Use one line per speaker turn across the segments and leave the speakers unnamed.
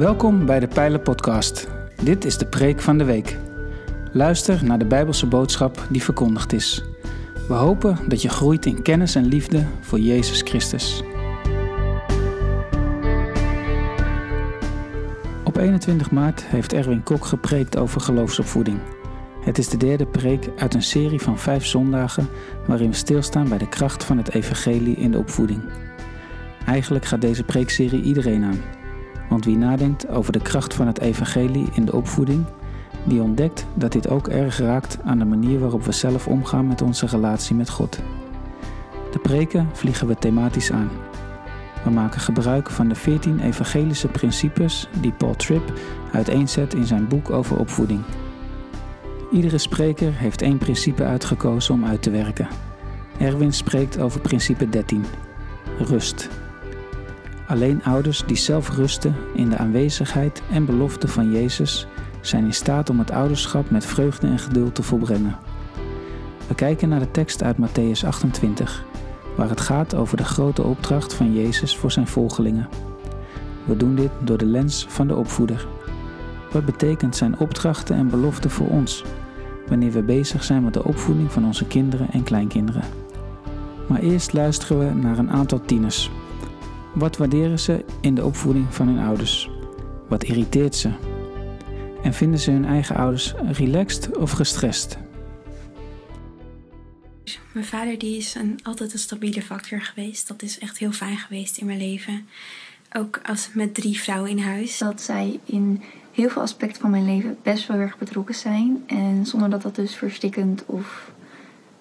Welkom bij de Pijlen Podcast. Dit is de preek van de week. Luister naar de Bijbelse boodschap die verkondigd is. We hopen dat je groeit in kennis en liefde voor Jezus Christus. Op 21 maart heeft Erwin Kok gepreekt over geloofsopvoeding. Het is de derde preek uit een serie van vijf zondagen waarin we stilstaan bij de kracht van het evangelie in de opvoeding. Eigenlijk gaat deze preekserie iedereen aan. Want wie nadenkt over de kracht van het evangelie in de opvoeding, die ontdekt dat dit ook erg raakt aan de manier waarop we zelf omgaan met onze relatie met God. De preken vliegen we thematisch aan. We maken gebruik van de 14 evangelische principes die Paul Tripp uiteenzet in zijn boek over opvoeding. Iedere spreker heeft één principe uitgekozen om uit te werken. Erwin spreekt over principe 13: rust. Alleen ouders die zelf rusten in de aanwezigheid en belofte van Jezus zijn in staat om het ouderschap met vreugde en geduld te volbrengen. We kijken naar de tekst uit Matthäus 28, waar het gaat over de grote opdracht van Jezus voor zijn volgelingen. We doen dit door de lens van de opvoeder. Wat betekent zijn opdrachten en beloften voor ons wanneer we bezig zijn met de opvoeding van onze kinderen en kleinkinderen? Maar eerst luisteren we naar een aantal tieners. Wat waarderen ze in de opvoeding van hun ouders? Wat irriteert ze? En vinden ze hun eigen ouders relaxed of gestrest?
Mijn vader die is een, altijd een stabiele factor geweest. Dat is echt heel fijn geweest in mijn leven. Ook als met drie vrouwen in huis.
Dat zij in heel veel aspecten van mijn leven best wel erg betrokken zijn. En zonder dat dat dus verstikkend of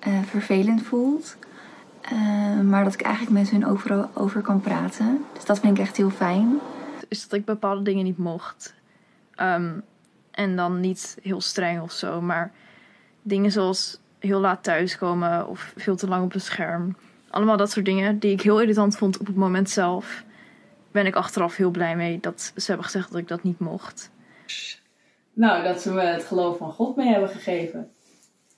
uh, vervelend voelt. Uh, maar dat ik eigenlijk met hun overal over kan praten. Dus dat vind ik echt heel fijn.
Is dat ik bepaalde dingen niet mocht. Um, en dan niet heel streng of zo. Maar dingen zoals heel laat thuiskomen of veel te lang op een scherm. Allemaal dat soort dingen die ik heel irritant vond op het moment zelf. Ben ik achteraf heel blij mee dat ze hebben gezegd dat ik dat niet mocht.
Nou, dat ze me het geloof van God mee hebben gegeven.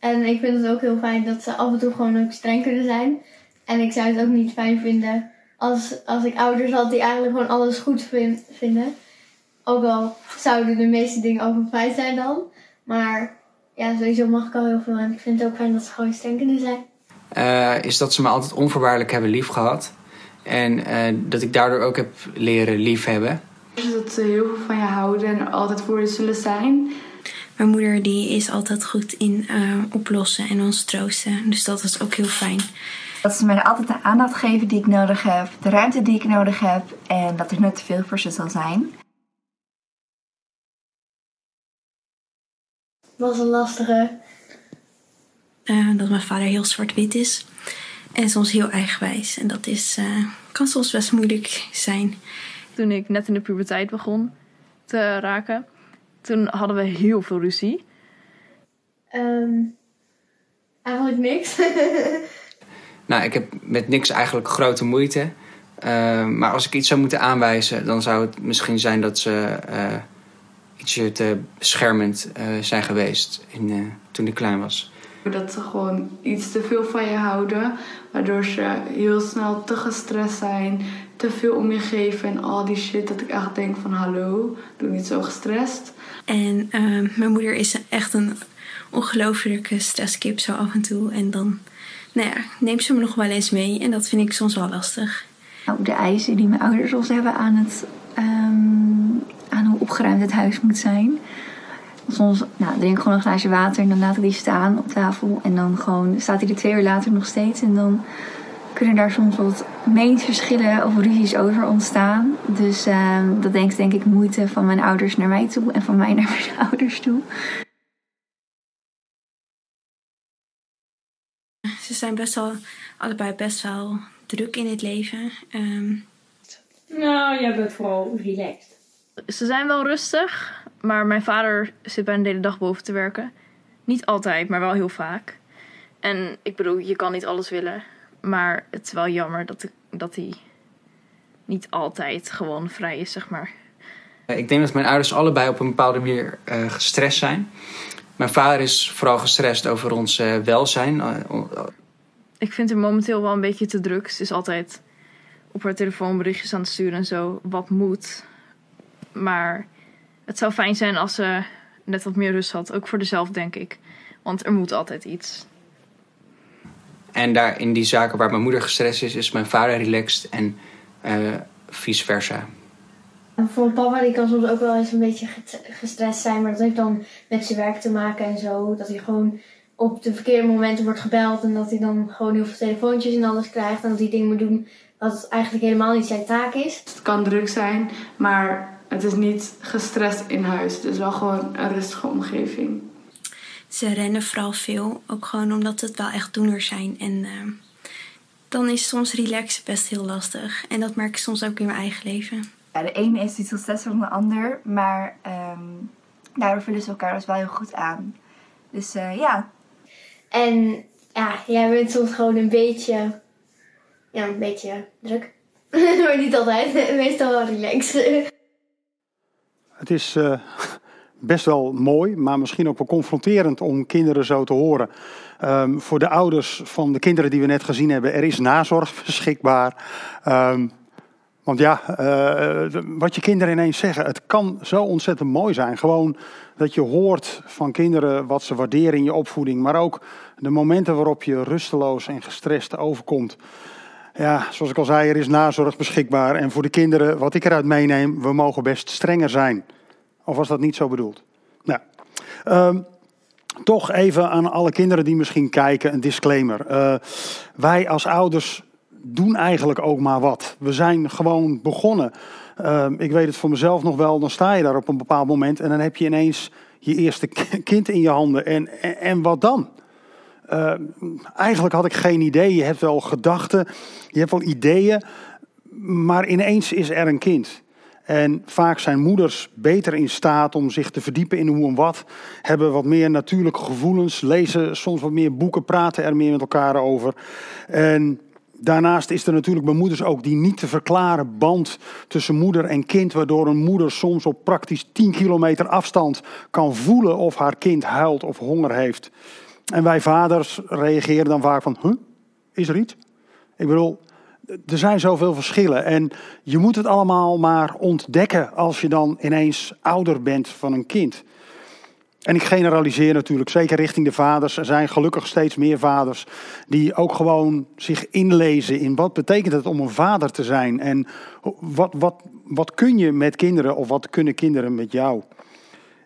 En ik vind het ook heel fijn dat ze af en toe gewoon ook streng kunnen zijn. En ik zou het ook niet fijn vinden als, als ik ouders had die eigenlijk gewoon alles goed vind, vinden. Ook al zouden de meeste dingen over feit zijn dan. Maar ja, sowieso mag ik al heel veel. En ik vind het ook fijn dat ze gewoon streng kunnen zijn.
Uh, is dat ze me altijd onvoorwaardelijk hebben lief gehad. En uh, dat ik daardoor ook heb leren liefhebben.
Dat ze heel veel van je houden en altijd voor je zullen zijn.
Mijn moeder die is altijd goed in uh, oplossen en ons troosten. Dus dat is ook heel fijn.
Dat ze mij altijd de aandacht geven die ik nodig heb, de ruimte die ik nodig heb en dat er nooit te veel voor ze zal zijn.
was een lastige.
Uh, dat mijn vader heel zwart-wit is. En soms heel eigenwijs. En dat is, uh, kan soms best moeilijk zijn.
Toen ik net in de puberteit begon te raken, toen hadden we heel veel ruzie.
Um, eigenlijk niks.
nou, ik heb met niks eigenlijk grote moeite. Uh, maar als ik iets zou moeten aanwijzen, dan zou het misschien zijn dat ze ietsje te beschermend uh, zijn geweest in, uh, toen ik klein was.
Dat ze gewoon iets te veel van je houden, waardoor ze heel snel te gestrest zijn, te veel om je geven en al die shit. Dat ik echt denk van hallo, doe niet zo gestrest.
En uh, mijn moeder is echt een ongelofelijke stresskip zo af en toe. En dan nou ja, neemt ze me nog wel eens mee en dat vind ik soms wel lastig.
Nou, de eisen die mijn ouders ons hebben aan het um, aan hoe opgeruimd het huis moet zijn. Soms nou, drink ik gewoon een glaasje water en dan laat ik die staan op tafel. En dan gewoon staat hij er twee uur later nog steeds. En dan kunnen daar soms wat meningsverschillen of ruzies over ontstaan. Dus uh, dat denkt denk ik moeite van mijn ouders naar mij toe en van mij naar mijn ouders toe.
Ze zijn best wel, allebei best wel druk in het leven. Um...
Nou, jij bent vooral relaxed.
Ze zijn wel rustig, maar mijn vader zit bijna de hele dag boven te werken. Niet altijd, maar wel heel vaak. En ik bedoel, je kan niet alles willen. Maar het is wel jammer dat, dat hij niet altijd gewoon vrij is, zeg maar.
Ik denk dat mijn ouders allebei op een bepaalde manier uh, gestrest zijn. Mijn vader is vooral gestrest over ons uh, welzijn. Uh,
ik vind hem momenteel wel een beetje te druk. Ze is altijd op haar telefoon berichtjes aan het sturen en zo. Wat moet. Maar het zou fijn zijn als ze net wat meer rust had. Ook voor dezelf, denk ik. Want er moet altijd iets.
En daar in die zaken waar mijn moeder gestrest is, is mijn vader relaxed en uh, vice versa.
Voor papa die kan soms ook wel eens een beetje gestrest zijn, maar dat heeft dan met zijn werk te maken en zo. Dat hij gewoon op de verkeerde momenten wordt gebeld en dat hij dan gewoon heel veel telefoontjes en alles krijgt en dat hij dingen moet doen wat eigenlijk helemaal niet zijn taak is.
Het kan druk zijn, maar het is niet gestrest in huis. Het is wel gewoon een rustige omgeving.
Ze rennen vooral veel, ook gewoon omdat het wel echt doeners zijn. En uh, dan is soms relaxen best heel lastig. En dat merk ik soms ook in mijn eigen leven.
Ja, de ene is iets stressvol dan de ander, maar um, daardoor vullen ze elkaar dus wel heel goed aan. Dus uh, ja.
En ja, jij bent soms gewoon een beetje, ja, een beetje druk. maar niet altijd, meestal wel relaxed.
Het is uh, best wel mooi, maar misschien ook wel confronterend om kinderen zo te horen. Um, voor de ouders van de kinderen die we net gezien hebben, er is nazorg beschikbaar. Um, want ja, uh, wat je kinderen ineens zeggen, het kan zo ontzettend mooi zijn. Gewoon dat je hoort van kinderen wat ze waarderen in je opvoeding, maar ook de momenten waarop je rusteloos en gestrest overkomt. Ja, zoals ik al zei, er is nazorg beschikbaar. En voor de kinderen, wat ik eruit meeneem, we mogen best strenger zijn. Of was dat niet zo bedoeld? Nou, um, toch even aan alle kinderen die misschien kijken, een disclaimer. Uh, wij als ouders doen eigenlijk ook maar wat. We zijn gewoon begonnen. Uh, ik weet het voor mezelf nog wel, dan sta je daar op een bepaald moment en dan heb je ineens je eerste kind in je handen. En, en, en wat dan? Uh, eigenlijk had ik geen idee. Je hebt wel gedachten, je hebt wel ideeën, maar ineens is er een kind. En vaak zijn moeders beter in staat om zich te verdiepen in hoe en wat. Hebben wat meer natuurlijke gevoelens. Lezen soms wat meer boeken. Praten er meer met elkaar over. En daarnaast is er natuurlijk bij moeders ook die niet te verklaren band tussen moeder en kind. Waardoor een moeder soms op praktisch 10 kilometer afstand kan voelen of haar kind huilt of honger heeft. En wij vaders reageren dan vaak van, huh, is er iets? Ik bedoel, er zijn zoveel verschillen. En je moet het allemaal maar ontdekken als je dan ineens ouder bent van een kind. En ik generaliseer natuurlijk, zeker richting de vaders. Er zijn gelukkig steeds meer vaders die ook gewoon zich inlezen in wat betekent het om een vader te zijn. En wat, wat, wat kun je met kinderen of wat kunnen kinderen met jou?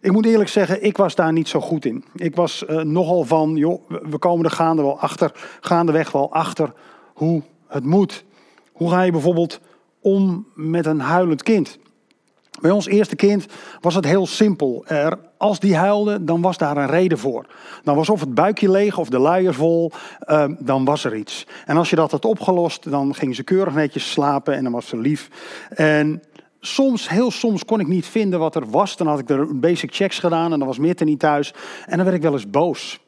Ik moet eerlijk zeggen, ik was daar niet zo goed in. Ik was uh, nogal van, joh, we komen er gaande wel achter, gaandeweg wel achter hoe het moet. Hoe ga je bijvoorbeeld om met een huilend kind? Bij ons eerste kind was het heel simpel. Er, als die huilde, dan was daar een reden voor. Dan was of het buikje leeg of de luiers vol, uh, dan was er iets. En als je dat had opgelost, dan ging ze keurig netjes slapen en dan was ze lief. En soms, heel soms, kon ik niet vinden wat er was. Dan had ik er basic checks gedaan en dan was Meerte niet thuis. En dan werd ik wel eens boos.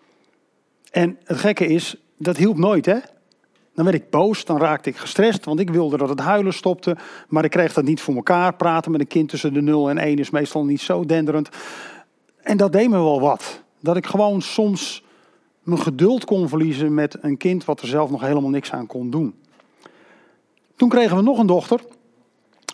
En het gekke is, dat hielp nooit, hè? Dan werd ik boos, dan raakte ik gestrest, want ik wilde dat het huilen stopte. Maar ik kreeg dat niet voor elkaar. Praten met een kind tussen de 0 en 1 is meestal niet zo denderend. En dat deed me wel wat. Dat ik gewoon soms mijn geduld kon verliezen met een kind wat er zelf nog helemaal niks aan kon doen. Toen kregen we nog een dochter.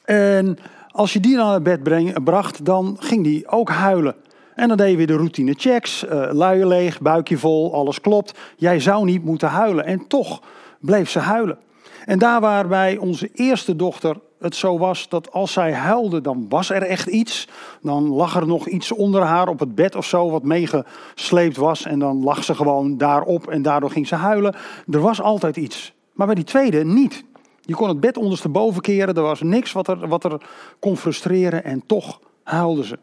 En als je die dan naar bed bracht, dan ging die ook huilen. En dan deed je weer de routine checks. Uh, luier leeg, buikje vol, alles klopt. Jij zou niet moeten huilen. En toch bleef ze huilen. En daar waar bij onze eerste dochter het zo was dat als zij huilde, dan was er echt iets. Dan lag er nog iets onder haar op het bed of zo wat meegesleept was. En dan lag ze gewoon daarop en daardoor ging ze huilen. Er was altijd iets. Maar bij die tweede niet. Je kon het bed ondersteboven keren, er was niks wat er, wat er kon frustreren en toch huilde ze.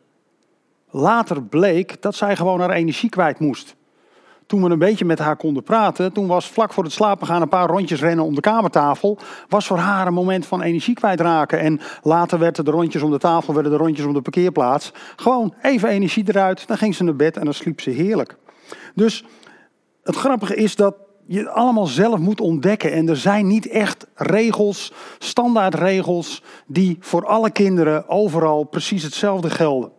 Later bleek dat zij gewoon haar energie kwijt moest toen we een beetje met haar konden praten, toen was vlak voor het slapen gaan een paar rondjes rennen om de kamertafel, was voor haar een moment van energie kwijtraken. En later werden de rondjes om de tafel, werden de rondjes om de parkeerplaats. Gewoon even energie eruit, dan ging ze naar bed en dan sliep ze heerlijk. Dus het grappige is dat je allemaal zelf moet ontdekken. En er zijn niet echt regels, standaardregels, die voor alle kinderen overal precies hetzelfde gelden.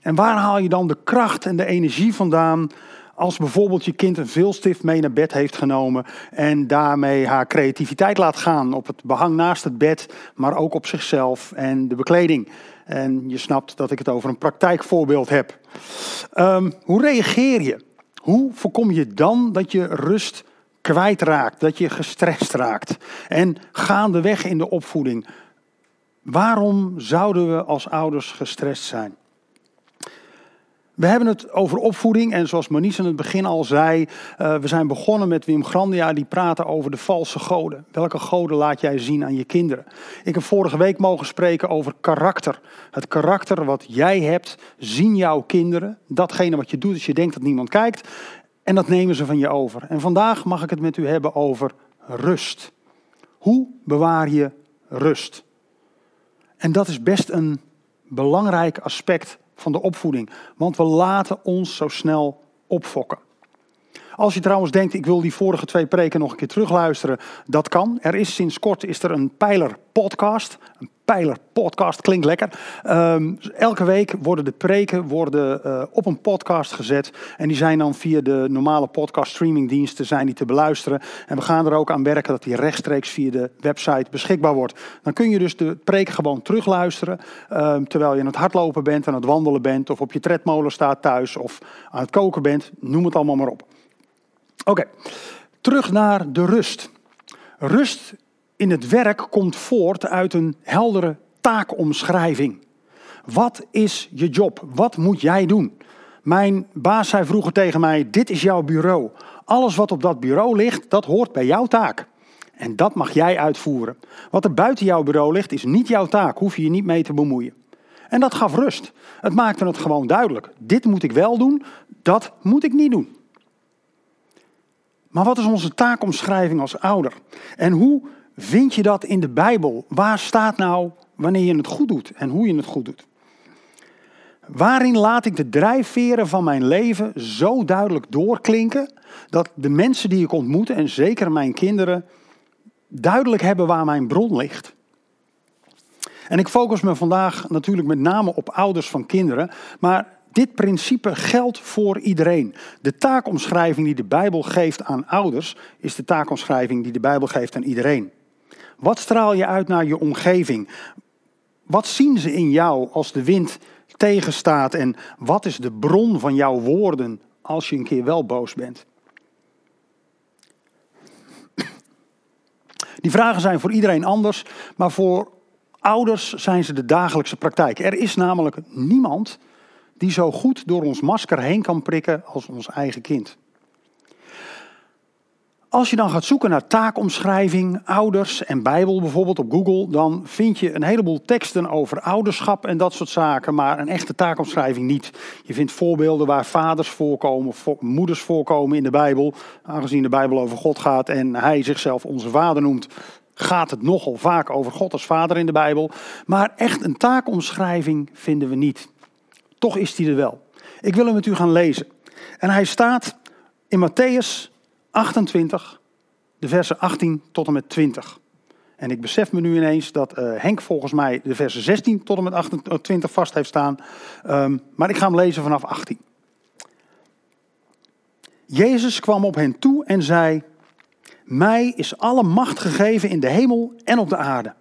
En waar haal je dan de kracht en de energie vandaan Als bijvoorbeeld je kind een vilstift mee naar bed heeft genomen en daarmee haar creativiteit laat gaan op het behang naast het bed, maar ook op zichzelf en de bekleding. En je snapt dat ik het over een praktijkvoorbeeld heb. Ehm, hoe reageer je? Hoe voorkom je dan dat je rust kwijtraakt, dat je gestrest raakt? En gaandeweg in de opvoeding, waarom zouden we als ouders gestrest zijn? We hebben het over opvoeding en zoals Manies in het begin al zei, uh, we zijn begonnen met Wim Grandia die praten over de valse goden. Welke goden laat jij zien aan je kinderen? Ik heb vorige week mogen spreken over karakter. Het karakter wat jij hebt, zien jouw kinderen. Datgene wat je doet als je denkt dat niemand kijkt en dat nemen ze van je over. En vandaag mag ik het met u hebben over rust. Hoe bewaar je rust? En dat is best een belangrijk aspect van de opvoeding. Want we laten ons zo snel opfokken. Als je trouwens denkt, ik wil die vorige twee preken nog een keer terugluisteren, dat kan. Er is sinds kort is er een pijler podcast. Een pijler podcast klinkt lekker. Um, elke week worden de preken worden, uh, op een podcast gezet. En die zijn dan via de normale podcast streamingdiensten zijn die te beluisteren. En we gaan er ook aan werken dat die rechtstreeks via de website beschikbaar wordt. Dan kun je dus de preken gewoon terugluisteren. Um, terwijl je aan het hardlopen bent, aan het wandelen bent. Of op je tredmolen staat thuis. Of aan het koken bent. Noem het allemaal maar op. Oké, terug naar de rust. Rust in het werk komt voort uit een heldere taakomschrijving. Wat is je job? Wat moet jij doen? Mijn baas zei vroeger tegen mij: Dit is jouw bureau. Alles wat op dat bureau ligt, dat hoort bij jouw taak. En dat mag jij uitvoeren. Wat er buiten jouw bureau ligt, is niet jouw taak. Hoef je je niet mee te bemoeien. En dat gaf rust. Het maakte het gewoon duidelijk. Dit moet ik wel doen, dat moet ik niet doen. Maar wat is onze taakomschrijving als ouder? En hoe vind je dat in de Bijbel? Waar staat nou wanneer je het goed doet en hoe je het goed doet? Waarin laat ik de drijfveren van mijn leven zo duidelijk doorklinken dat de mensen die ik ontmoet en zeker mijn kinderen duidelijk hebben waar mijn bron ligt? En ik focus me vandaag natuurlijk met name op ouders van kinderen, maar dit principe geldt voor iedereen. De taakomschrijving die de Bijbel geeft aan ouders is de taakomschrijving die de Bijbel geeft aan iedereen. Wat straal je uit naar je omgeving? Wat zien ze in jou als de wind tegenstaat? En wat is de bron van jouw woorden als je een keer wel boos bent? Die vragen zijn voor iedereen anders, maar voor ouders zijn ze de dagelijkse praktijk. Er is namelijk niemand die zo goed door ons masker heen kan prikken als ons eigen kind. Als je dan gaat zoeken naar taakomschrijving, ouders en Bijbel bijvoorbeeld op Google, dan vind je een heleboel teksten over ouderschap en dat soort zaken, maar een echte taakomschrijving niet. Je vindt voorbeelden waar vaders voorkomen moeders voorkomen in de Bijbel. Aangezien de Bijbel over God gaat en hij zichzelf onze vader noemt, gaat het nogal vaak over God als vader in de Bijbel. Maar echt een taakomschrijving vinden we niet. Toch is die er wel. Ik wil hem met u gaan lezen. En hij staat in Matthäus 28, de versen 18 tot en met 20. En ik besef me nu ineens dat uh, Henk volgens mij de versen 16 tot en met 28 vast heeft staan. Um, maar ik ga hem lezen vanaf 18. Jezus kwam op hen toe en zei: Mij is alle macht gegeven in de hemel en op de aarde.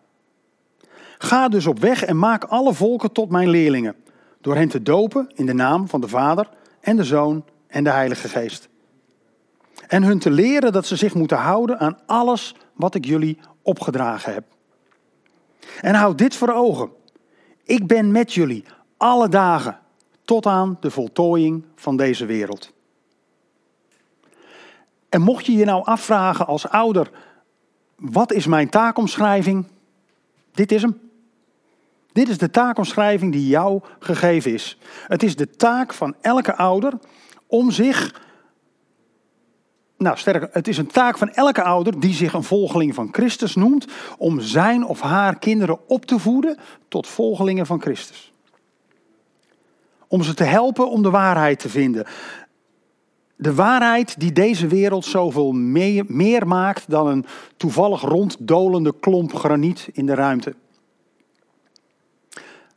Ga dus op weg en maak alle volken tot mijn leerlingen door hen te dopen in de naam van de Vader en de Zoon en de Heilige Geest. En hun te leren dat ze zich moeten houden aan alles wat ik jullie opgedragen heb. En houd dit voor ogen. Ik ben met jullie alle dagen tot aan de voltooiing van deze wereld. En mocht je je nou afvragen als ouder, wat is mijn taakomschrijving? Dit is hem. Dit is de taakomschrijving die jou gegeven is. Het is de taak van elke ouder om zich. Nou, sterker, het is een taak van elke ouder die zich een volgeling van Christus noemt, om zijn of haar kinderen op te voeden tot volgelingen van Christus. Om ze te helpen om de waarheid te vinden. De waarheid die deze wereld zoveel meer, meer maakt dan een toevallig ronddolende klomp graniet in de ruimte.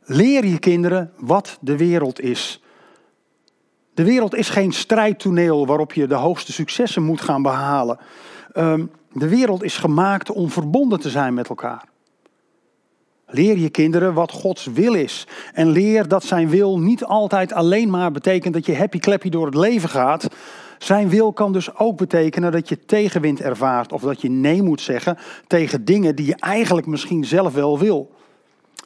Leer je kinderen wat de wereld is. De wereld is geen strijdtoneel waarop je de hoogste successen moet gaan behalen. Ehm, de wereld is gemaakt om verbonden te zijn met elkaar. Leer je kinderen wat Gods wil is. En leer dat zijn wil niet altijd alleen maar betekent dat je happy clappy door het leven gaat. Zijn wil kan dus ook betekenen dat je tegenwind ervaart of dat je nee moet zeggen tegen dingen die je eigenlijk misschien zelf wel wil.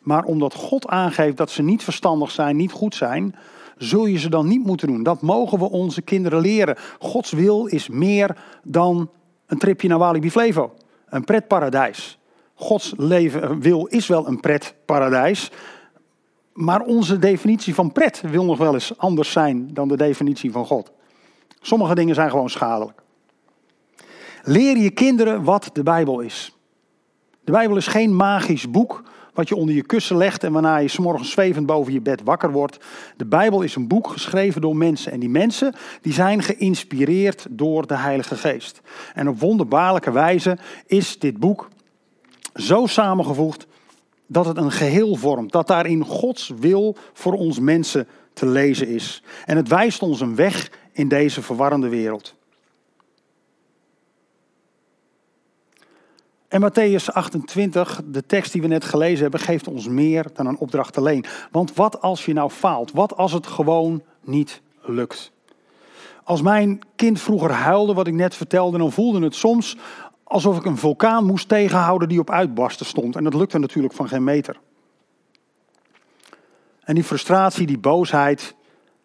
Maar omdat God aangeeft dat ze niet verstandig zijn, niet goed zijn, zul je ze dan niet moeten doen. Dat mogen we onze kinderen leren. Gods wil is meer dan een tripje naar Walibi Flevo, een pretparadijs. Gods leven, wil is wel een pretparadijs, maar onze definitie van pret wil nog wel eens anders zijn dan de definitie van God. Sommige dingen zijn gewoon schadelijk. Leer je kinderen wat de Bijbel is. De Bijbel is geen magisch boek wat je onder je kussen legt en waarna je s'morgens zwevend boven je bed wakker wordt. De Bijbel is een boek geschreven door mensen. En die mensen die zijn geïnspireerd door de Heilige Geest. En op wonderbaarlijke wijze is dit boek zo samengevoegd dat het een geheel vormt. Dat daarin Gods wil voor ons mensen te lezen is. En het wijst ons een weg in deze verwarrende wereld. En Matthäus 28, de tekst die we net gelezen hebben, geeft ons meer dan een opdracht alleen. Want wat als je nou faalt? Wat als het gewoon niet lukt? Als mijn kind vroeger huilde, wat ik net vertelde, dan voelde het soms alsof ik een vulkaan moest tegenhouden die op uitbarsten stond. En dat lukte natuurlijk van geen meter. En die frustratie, die boosheid,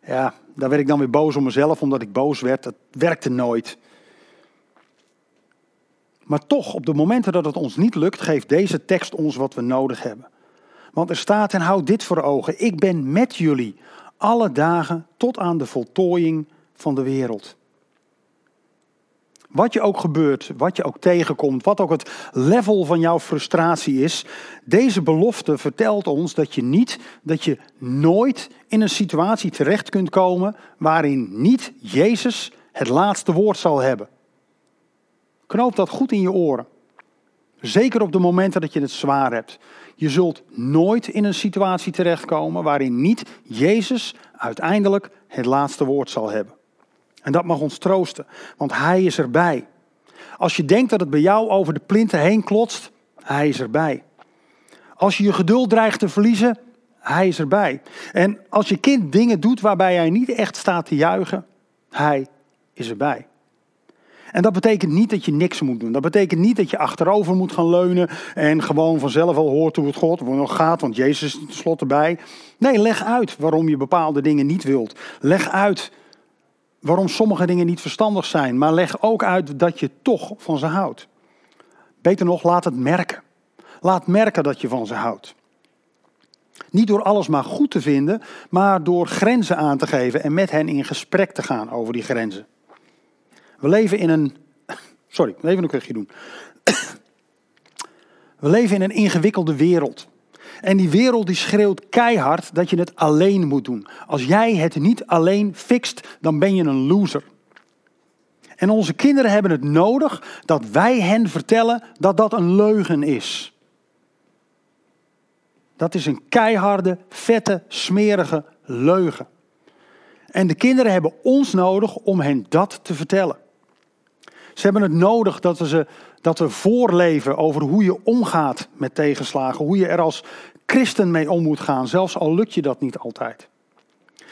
ja, daar werd ik dan weer boos om mezelf omdat ik boos werd. Dat werkte nooit. Maar toch, op de momenten dat het ons niet lukt, geeft deze tekst ons wat we nodig hebben. Want er staat en houd dit voor ogen. Ik ben met jullie alle dagen tot aan de voltooiing van de wereld. Wat je ook gebeurt, wat je ook tegenkomt, wat ook het level van jouw frustratie is, deze belofte vertelt ons dat je niet, dat je nooit in een situatie terecht kunt komen waarin niet Jezus het laatste woord zal hebben. Knoop dat goed in je oren. Zeker op de momenten dat je het zwaar hebt. Je zult nooit in een situatie terechtkomen waarin niet Jezus uiteindelijk het laatste woord zal hebben. En dat mag ons troosten, want Hij is erbij. Als je denkt dat het bij jou over de plinten heen klotst, Hij is erbij. Als je je geduld dreigt te verliezen, Hij is erbij. En als je kind dingen doet waarbij hij niet echt staat te juichen, Hij is erbij. En dat betekent niet dat je niks moet doen. Dat betekent niet dat je achterover moet gaan leunen en gewoon vanzelf al hoort hoe het God nog gaat, want Jezus is tenslotte bij. Nee, leg uit waarom je bepaalde dingen niet wilt. Leg uit waarom sommige dingen niet verstandig zijn, maar leg ook uit dat je toch van ze houdt. Beter nog, laat het merken. Laat merken dat je van ze houdt. Niet door alles maar goed te vinden, maar door grenzen aan te geven en met hen in gesprek te gaan over die grenzen. We leven in een. Sorry, even een kuchje doen. We leven in een ingewikkelde wereld. En die wereld die schreeuwt keihard dat je het alleen moet doen. Als jij het niet alleen fixt, dan ben je een loser. En onze kinderen hebben het nodig dat wij hen vertellen dat dat een leugen is. Dat is een keiharde, vette, smerige leugen. En de kinderen hebben ons nodig om hen dat te vertellen. Ze hebben het nodig dat we, ze, dat we voorleven over hoe je omgaat met tegenslagen. Hoe je er als christen mee om moet gaan, zelfs al lukt je dat niet altijd.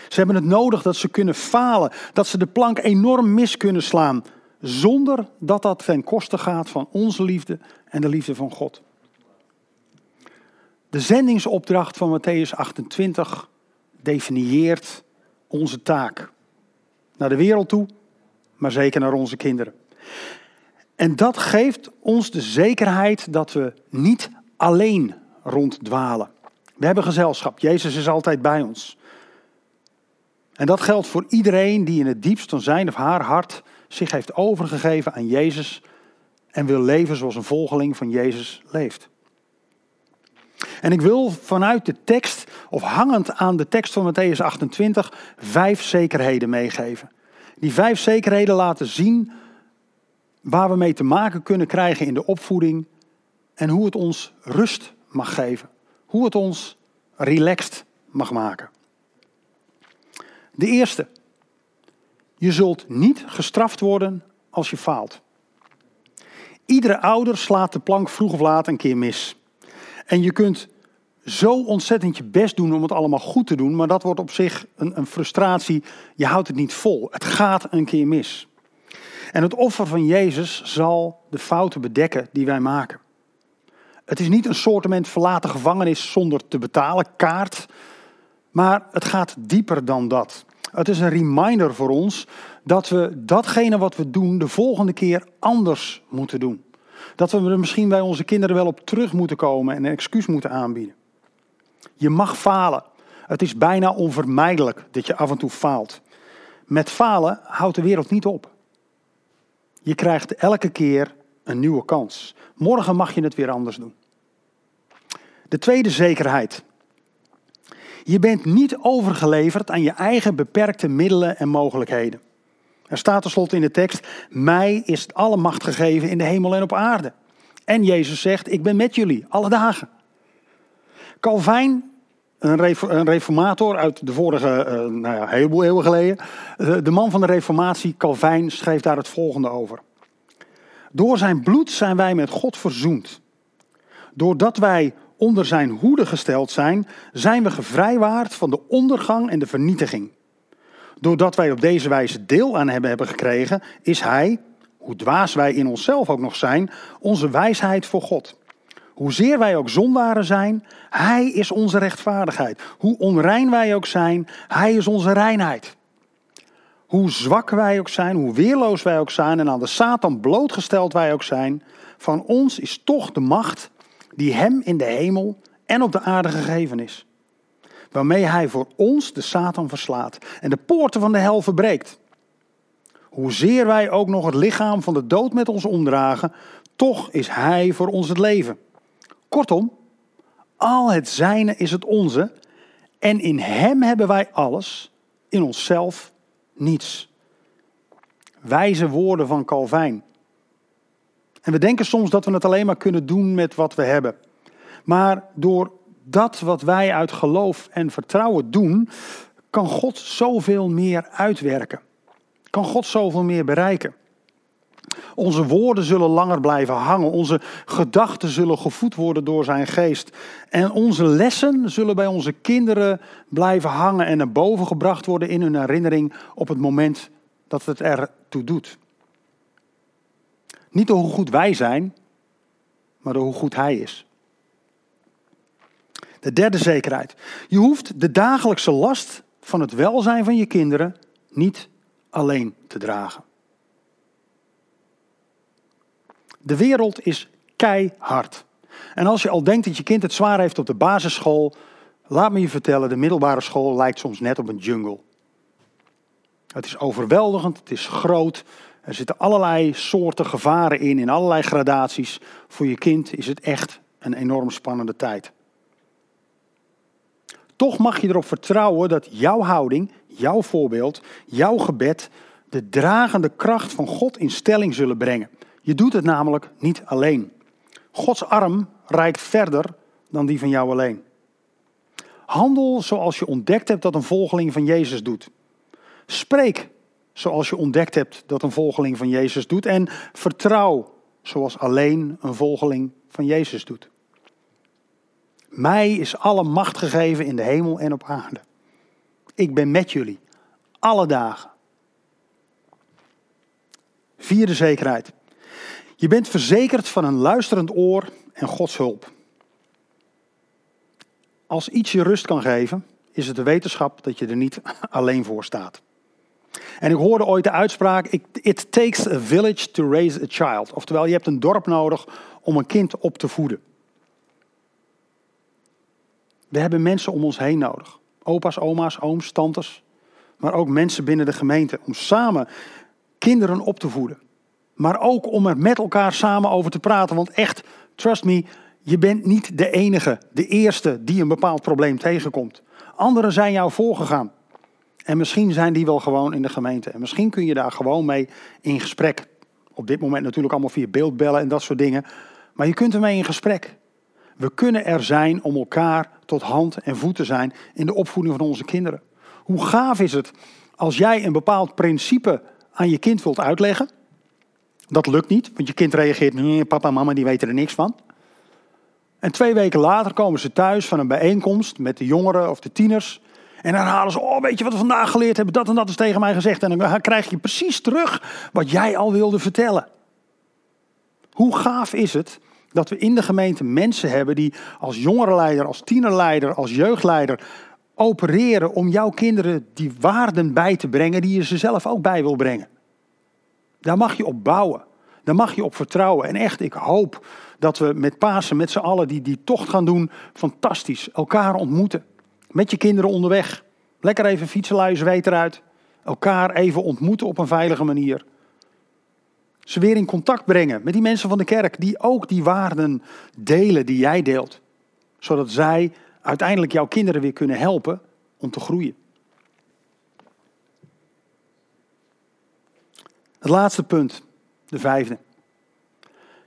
Ze hebben het nodig dat ze kunnen falen, dat ze de plank enorm mis kunnen slaan, zonder dat dat ten koste gaat van onze liefde en de liefde van God. De zendingsopdracht van Matthäus 28 definieert onze taak. Naar de wereld toe, maar zeker naar onze kinderen. En dat geeft ons de zekerheid dat we niet alleen ronddwalen. We hebben gezelschap. Jezus is altijd bij ons. En dat geldt voor iedereen die in het diepst van zijn of haar hart zich heeft overgegeven aan Jezus en wil leven zoals een volgeling van Jezus leeft. En ik wil vanuit de tekst, of hangend aan de tekst van Matthäus 28, vijf zekerheden meegeven. Die vijf zekerheden laten zien waar we mee te maken kunnen krijgen in de opvoeding en hoe het ons rust mag geven. Hoe het ons relaxed mag maken. De eerste. Je zult niet gestraft worden als je faalt. Iedere ouder slaat de plank vroeg of laat een keer mis. En je kunt zo ontzettend je best doen om het allemaal goed te doen, maar dat wordt op zich een, een frustratie. Je houdt het niet vol. Het gaat een keer mis. En het offer van Jezus zal de fouten bedekken die wij maken. Het is niet een soortement verlaten gevangenis zonder te betalen, kaart. Maar het gaat dieper dan dat. Het is een reminder voor ons dat we datgene wat we doen de volgende keer anders moeten doen. Dat we er misschien bij onze kinderen wel op terug moeten komen en een excuus moeten aanbieden. Je mag falen. Het is bijna onvermijdelijk dat je af en toe faalt. Met falen houdt de wereld niet op. Je krijgt elke keer een nieuwe kans. Morgen mag je het weer anders doen. De tweede zekerheid. Je bent niet overgeleverd aan je eigen beperkte middelen en mogelijkheden. Er staat tenslotte in de tekst: Mij is alle macht gegeven in de hemel en op aarde. En Jezus zegt: Ik ben met jullie alle dagen. Calvijn, een reformator uit de vorige, uh, nou ja, heleboel eeuwen geleden. De man van de reformatie, Calvijn, schreef daar het volgende over. Door zijn bloed zijn wij met God verzoend. Doordat wij onder zijn hoede gesteld zijn, zijn we gevrijwaard van de ondergang en de vernietiging. Doordat wij op deze wijze deel aan hebben, hebben gekregen, is hij, hoe dwaas wij in onszelf ook nog zijn, onze wijsheid voor God. Hoezeer wij ook zondaren zijn, hij is onze rechtvaardigheid. Hoe onrein wij ook zijn, hij is onze reinheid. Hoe zwak wij ook zijn, hoe weerloos wij ook zijn en aan de Satan blootgesteld wij ook zijn, van ons is toch de macht die hem in de hemel en op de aarde gegeven is. Waarmee hij voor ons de Satan verslaat en de poorten van de hel verbreekt. Hoezeer wij ook nog het lichaam van de dood met ons omdragen, toch is hij voor ons het leven. Kortom, al het zijne is het onze en in hem hebben wij alles, in onszelf niets. Wijze woorden van Calvijn. En we denken soms dat we het alleen maar kunnen doen met wat we hebben. Maar door dat wat wij uit geloof en vertrouwen doen, kan God zoveel meer uitwerken. Kan God zoveel meer bereiken. Onze woorden zullen langer blijven hangen. Onze gedachten zullen gevoed worden door zijn geest. En onze lessen zullen bij onze kinderen blijven hangen en naar boven gebracht worden in hun herinnering op het moment dat het ertoe doet. Niet door hoe goed wij zijn, maar door hoe goed Hij is. De derde zekerheid. Je hoeft de dagelijkse last van het welzijn van je kinderen niet alleen te dragen. De wereld is keihard. En als je al denkt dat je kind het zwaar heeft op de basisschool, laat me je vertellen, de middelbare school lijkt soms net op een jungle. Het is overweldigend, het is groot, er zitten allerlei soorten gevaren in, in allerlei gradaties. Voor je kind is het echt een enorm spannende tijd. Toch mag je erop vertrouwen dat jouw houding, jouw voorbeeld, jouw gebed de dragende kracht van God in stelling zullen brengen. Je doet het namelijk niet alleen. Gods arm reikt verder dan die van jou alleen. Handel zoals je ontdekt hebt dat een volgeling van Jezus doet. Spreek zoals je ontdekt hebt dat een volgeling van Jezus doet. En vertrouw zoals alleen een volgeling van Jezus doet. Mij is alle macht gegeven in de hemel en op aarde. Ik ben met jullie, alle dagen. Vierde zekerheid. Je bent verzekerd van een luisterend oor en Gods hulp. Als iets je rust kan geven, is het de wetenschap dat je er niet alleen voor staat. En ik hoorde ooit de uitspraak: It takes a village to raise a child. Oftewel, je hebt een dorp nodig om een kind op te voeden. We hebben mensen om ons heen nodig. Opa's, oma's, ooms, tantes. Maar ook mensen binnen de gemeente. Om samen kinderen op te voeden. Maar ook om er met elkaar samen over te praten. Want echt, trust me, je bent niet de enige, de eerste die een bepaald probleem tegenkomt. Anderen zijn jou voorgegaan. En misschien zijn die wel gewoon in de gemeente. En misschien kun je daar gewoon mee in gesprek. Op dit moment natuurlijk allemaal via beeldbellen en dat soort dingen. Maar je kunt ermee in gesprek. We kunnen er zijn om elkaar tot hand en voet te zijn in de opvoeding van onze kinderen. Hoe gaaf is het als jij een bepaald principe aan je kind wilt uitleggen, dat lukt niet, want je kind reageert, nee, papa en mama die weten er niks van. En twee weken later komen ze thuis van een bijeenkomst met de jongeren of de tieners. En dan halen ze, oh weet je wat we vandaag geleerd hebben, dat en dat is tegen mij gezegd. En dan krijg je precies terug wat jij al wilde vertellen. Hoe gaaf is het dat we in de gemeente mensen hebben die als jongerenleider, als tienerleider, als jeugdleider opereren om jouw kinderen die waarden bij te brengen die je ze zelf ook bij wil brengen. Daar mag je op bouwen. Daar mag je op vertrouwen. En echt, ik hoop dat we met Pasen, met z'n allen die die tocht gaan doen, fantastisch elkaar ontmoeten. Met je kinderen onderweg. Lekker even fietsen, luizen, weet eruit. Elkaar even ontmoeten op een veilige manier. Ze weer in contact brengen met die mensen van de kerk die ook die waarden delen die jij deelt. Zodat zij uiteindelijk jouw kinderen weer kunnen helpen om te groeien. Het laatste punt, de vijfde.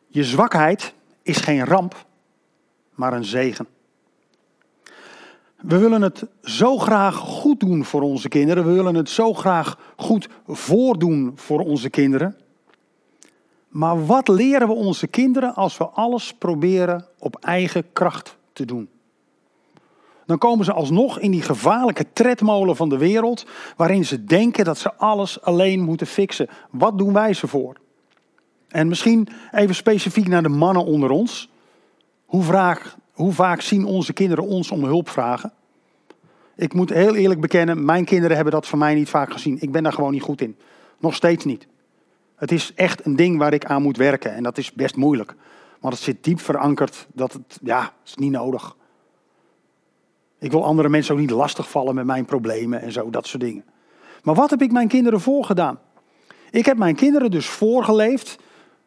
Je zwakheid is geen ramp, maar een zegen. We willen het zo graag goed doen voor onze kinderen. We willen het zo graag goed voordoen voor onze kinderen. Maar wat leren we onze kinderen als we alles proberen op eigen kracht te doen? Dan komen ze alsnog in die gevaarlijke tredmolen van de wereld, waarin ze denken dat ze alles alleen moeten fixen. Wat doen wij ze voor? En misschien even specifiek naar de mannen onder ons. Hoe vaak, hoe vaak zien onze kinderen ons om hulp vragen? Ik moet heel eerlijk bekennen, mijn kinderen hebben dat van mij niet vaak gezien. Ik ben daar gewoon niet goed in. Nog steeds niet. Het is echt een ding waar ik aan moet werken en dat is best moeilijk. Want het zit diep verankerd dat het, ja, is niet nodig. Ik wil andere mensen ook niet lastigvallen met mijn problemen en zo, dat soort dingen. Maar wat heb ik mijn kinderen voorgedaan? Ik heb mijn kinderen dus voorgeleefd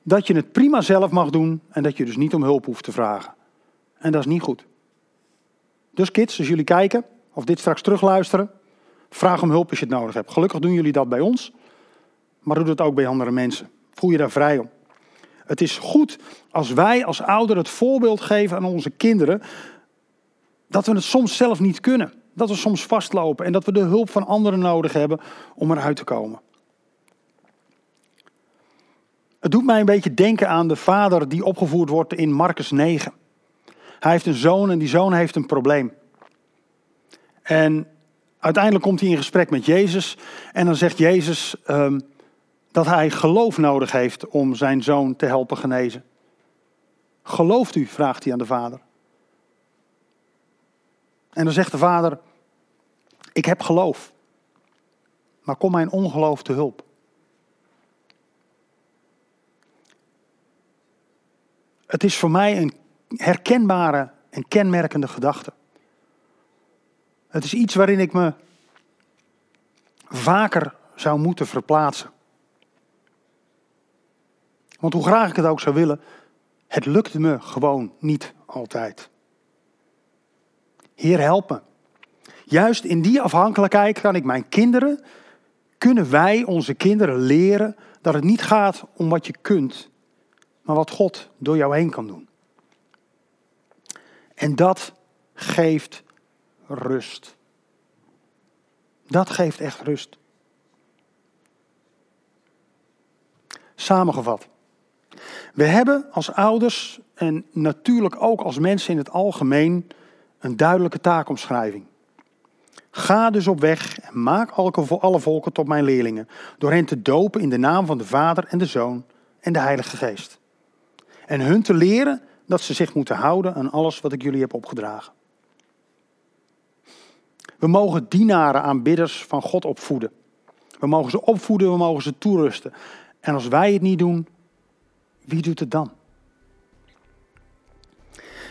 dat je het prima zelf mag doen en dat je dus niet om hulp hoeft te vragen. En dat is niet goed. Dus kids, als jullie kijken of dit straks terugluisteren, vraag om hulp als je het nodig hebt. Gelukkig doen jullie dat bij ons, maar doe dat ook bij andere mensen. Voel je daar vrij om. Het is goed als wij als ouder het voorbeeld geven aan onze kinderen dat we het soms zelf niet kunnen. Dat we soms vastlopen en dat we de hulp van anderen nodig hebben om eruit te komen. Het doet mij een beetje denken aan de vader die opgevoerd wordt in Marcus 9. Hij heeft een zoon en die zoon heeft een probleem. En uiteindelijk komt hij in gesprek met Jezus en dan zegt Jezus um, dat hij geloof nodig heeft om zijn zoon te helpen genezen. Gelooft u? vraagt hij aan de vader. En dan zegt de vader: Ik heb geloof, maar kom mijn ongeloof te hulp. Het is voor mij een herkenbare en kenmerkende gedachte. Het is iets waarin ik me vaker zou moeten verplaatsen. Want hoe graag ik het ook zou willen, het lukte me gewoon niet altijd. Heer, help me. Juist in die afhankelijkheid kan ik mijn kinderen, kunnen wij onze kinderen leren dat het niet gaat om wat je kunt, maar wat God door jou heen kan doen. En dat geeft rust. Dat geeft echt rust. Samengevat. We hebben als ouders en natuurlijk ook als mensen in het algemeen een duidelijke taakomschrijving. Ga dus op weg en maak alle volken tot mijn leerlingen, door hen te dopen in de naam van de Vader en de Zoon en de Heilige Geest. En hun te leren dat ze zich moeten houden aan alles wat ik jullie heb opgedragen. We mogen dienaren, aanbidders van God opvoeden. We mogen ze opvoeden, we mogen ze toerusten. En als wij het niet doen, wie doet het dan?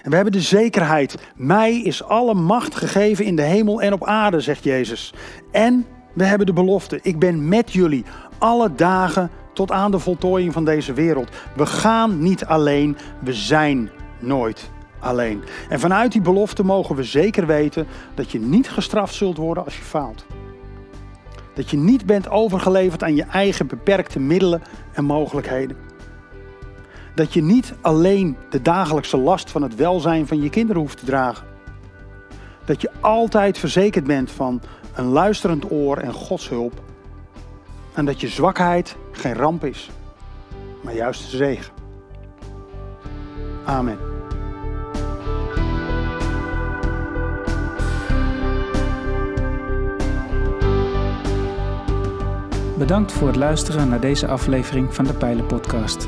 En we hebben de zekerheid, mij is alle macht gegeven in de hemel en op aarde, zegt Jezus. En we hebben de belofte, ik ben met jullie alle dagen tot aan de voltooiing van deze wereld. We gaan niet alleen, we zijn nooit alleen. En vanuit die belofte mogen we zeker weten dat je niet gestraft zult worden als je faalt. Dat je niet bent overgeleverd aan je eigen beperkte middelen en mogelijkheden. Dat je niet alleen de dagelijkse last van het welzijn van je kinderen hoeft te dragen. Dat je altijd verzekerd bent van een luisterend oor en Gods hulp. En dat je zwakheid geen ramp is, maar juist een zegen. Amen.
Bedankt voor het luisteren naar deze aflevering van de Pijlen Podcast,